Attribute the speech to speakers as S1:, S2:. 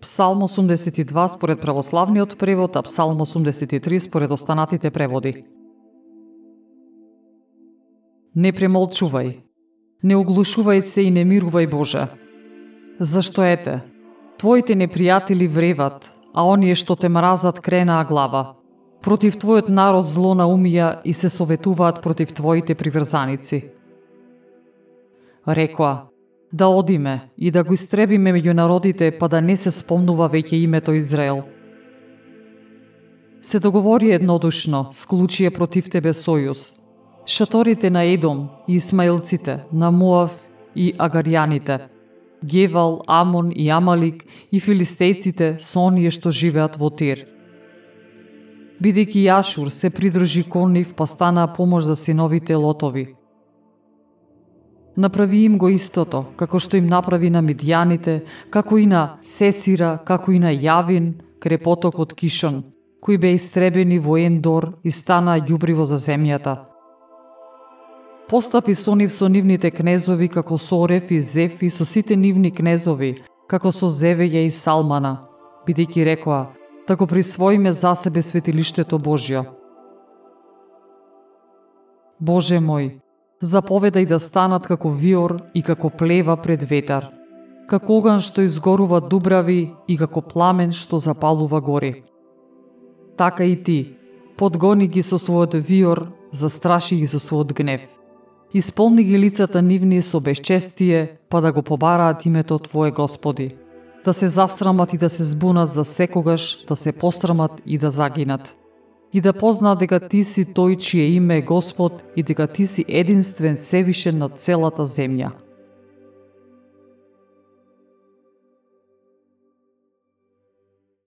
S1: Псалм 82 според православниот превод, а Псалм 83 според останатите преводи. Не премолчувај, не оглушувај се и не мирувај Боже. Зашто ете, твоите непријатели вреват, а оние што те мразат кренаа глава. Против твојот народ зло наумија и се советуваат против твоите приврзаници. Рекоа, да одиме и да го истребиме меѓу народите, па да не се спомнува веќе името Израел. Се договори еднодушно, склучи е против тебе сојуз. Шаторите на Едом и Исмаилците, на Муав и Агарјаните, Гевал, Амон и Амалик и филистејците со оние што живеат во Тир. Бидејќи Јашур се придружи кон нив, па станаа помош за синовите Лотови – Направи им го истото, како што им направи на Мидјаните, како и на Сесира, како и на Јавин, крепоток од Кишон, кои бе истребени во Ендор и стана јубриво за земјата. Постапи со нив со нивните кнезови, како Сореф и Зефи, со сите нивни кнезови, како со Зевеја и Салмана, бидејќи рекоа, тако присвоиме за себе светилиштето Божјо. Боже мој, заповедај да станат како виор и како плева пред ветар, како оган што изгорува дубрави и како пламен што запалува гори. Така и ти, подгони ги со својот виор, застраши ги со својот гнев. Исполни ги лицата нивни со безчестие, па да го побараат името Твое Господи. Да се застрамат и да се збунат за секогаш, да се пострамат и да загинат и да познаат дека Ти си тој чие име е Господ и дека Ти си единствен севишен на целата земја.